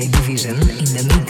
Division in the mix.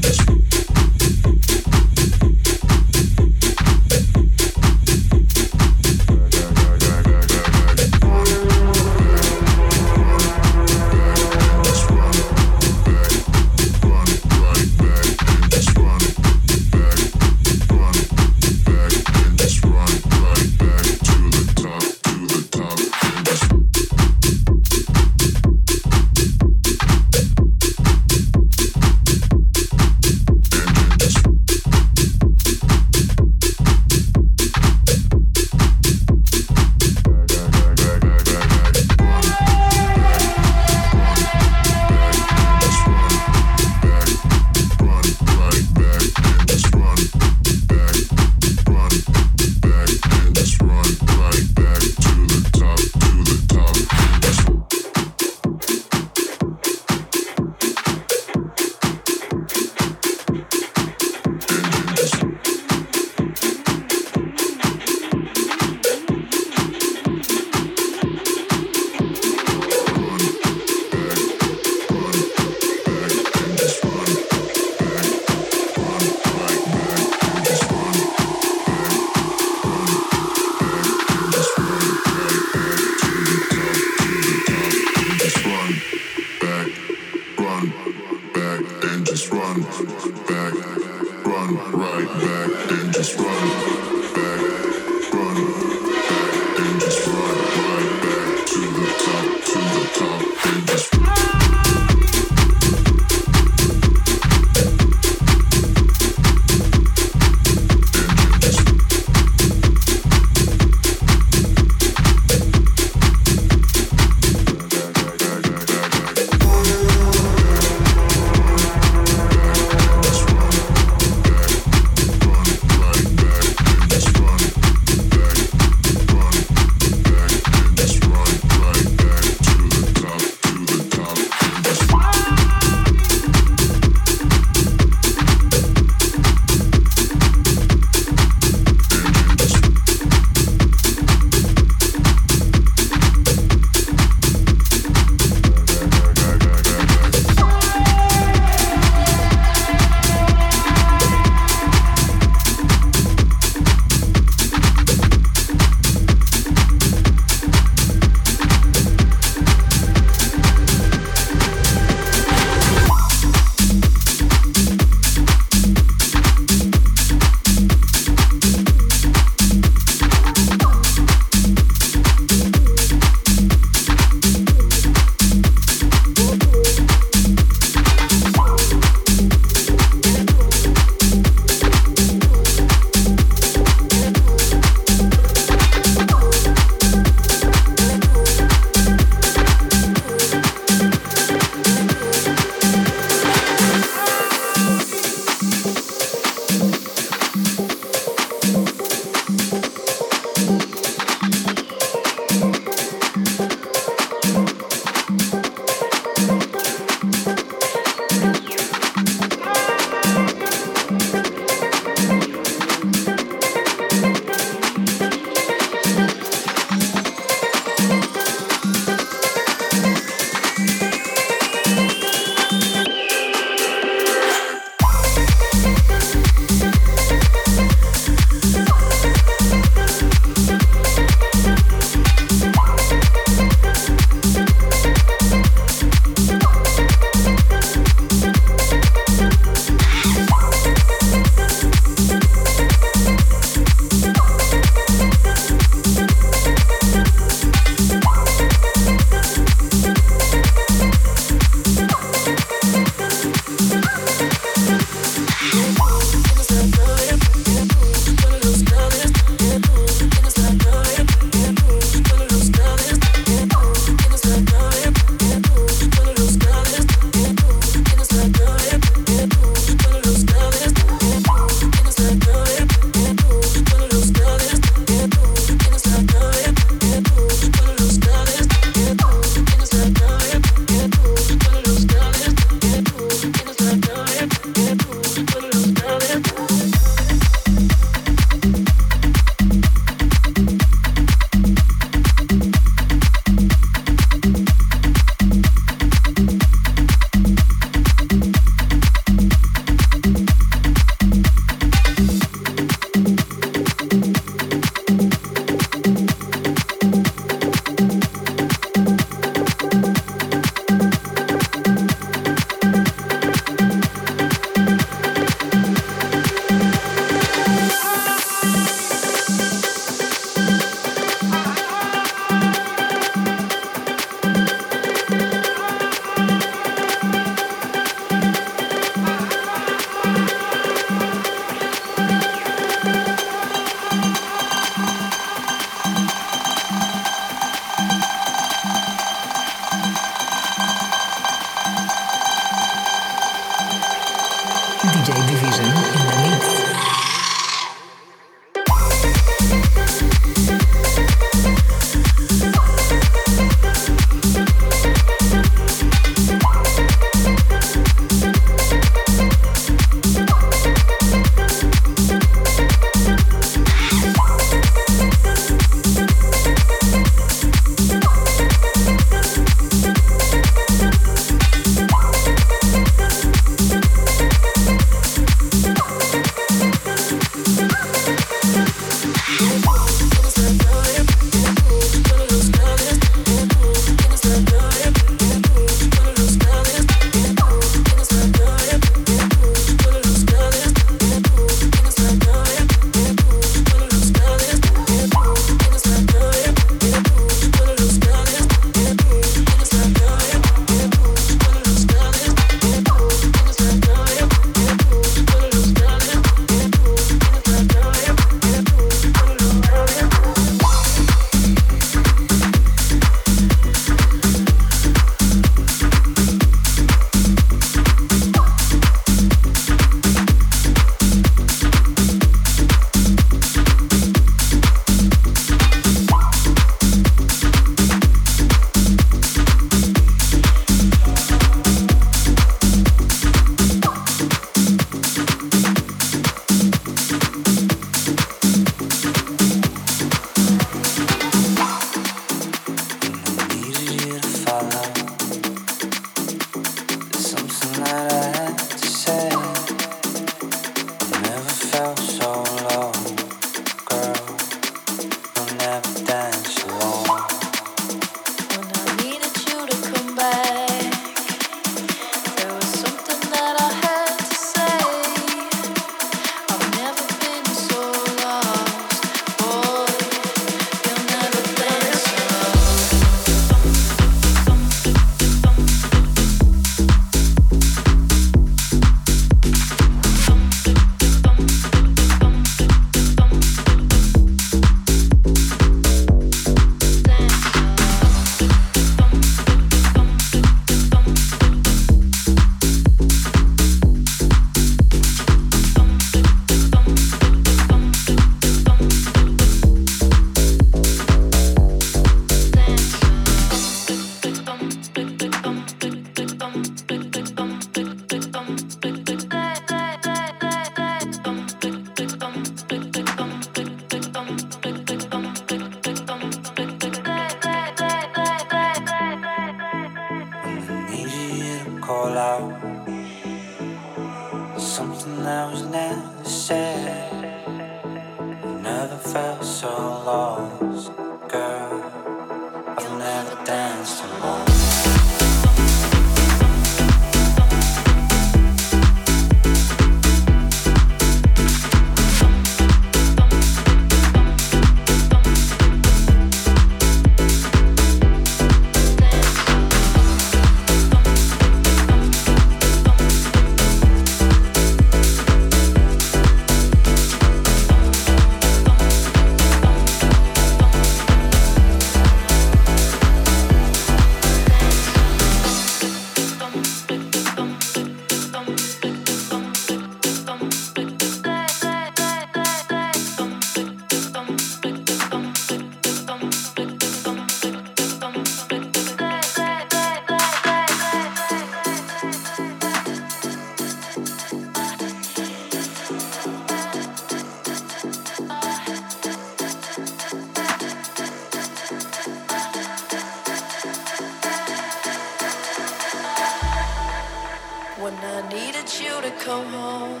needed you to come home.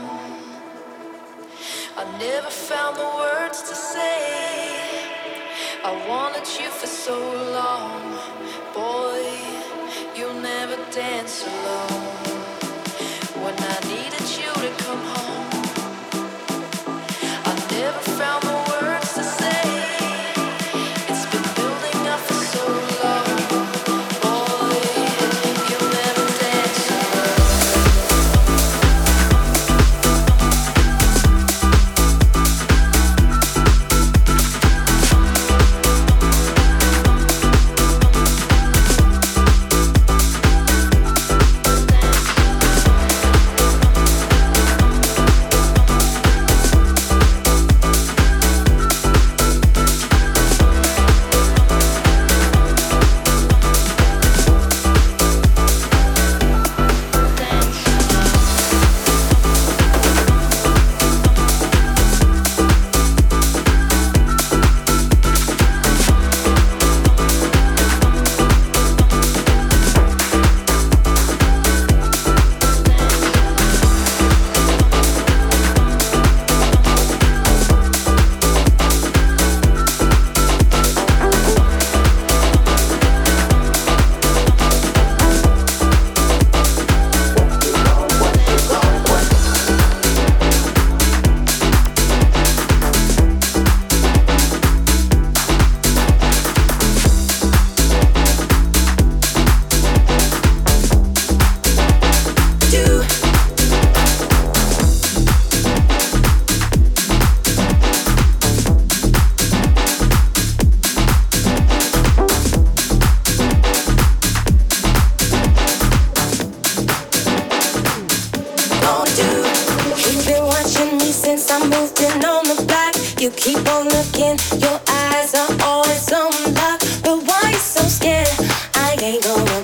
I never found the words to say. I wanted you for so long. Boy, you'll never dance alone. When I needed you to come home. since I'm moving on the block. You keep on looking, your eyes are always on lock. But why you so scared? I ain't gonna.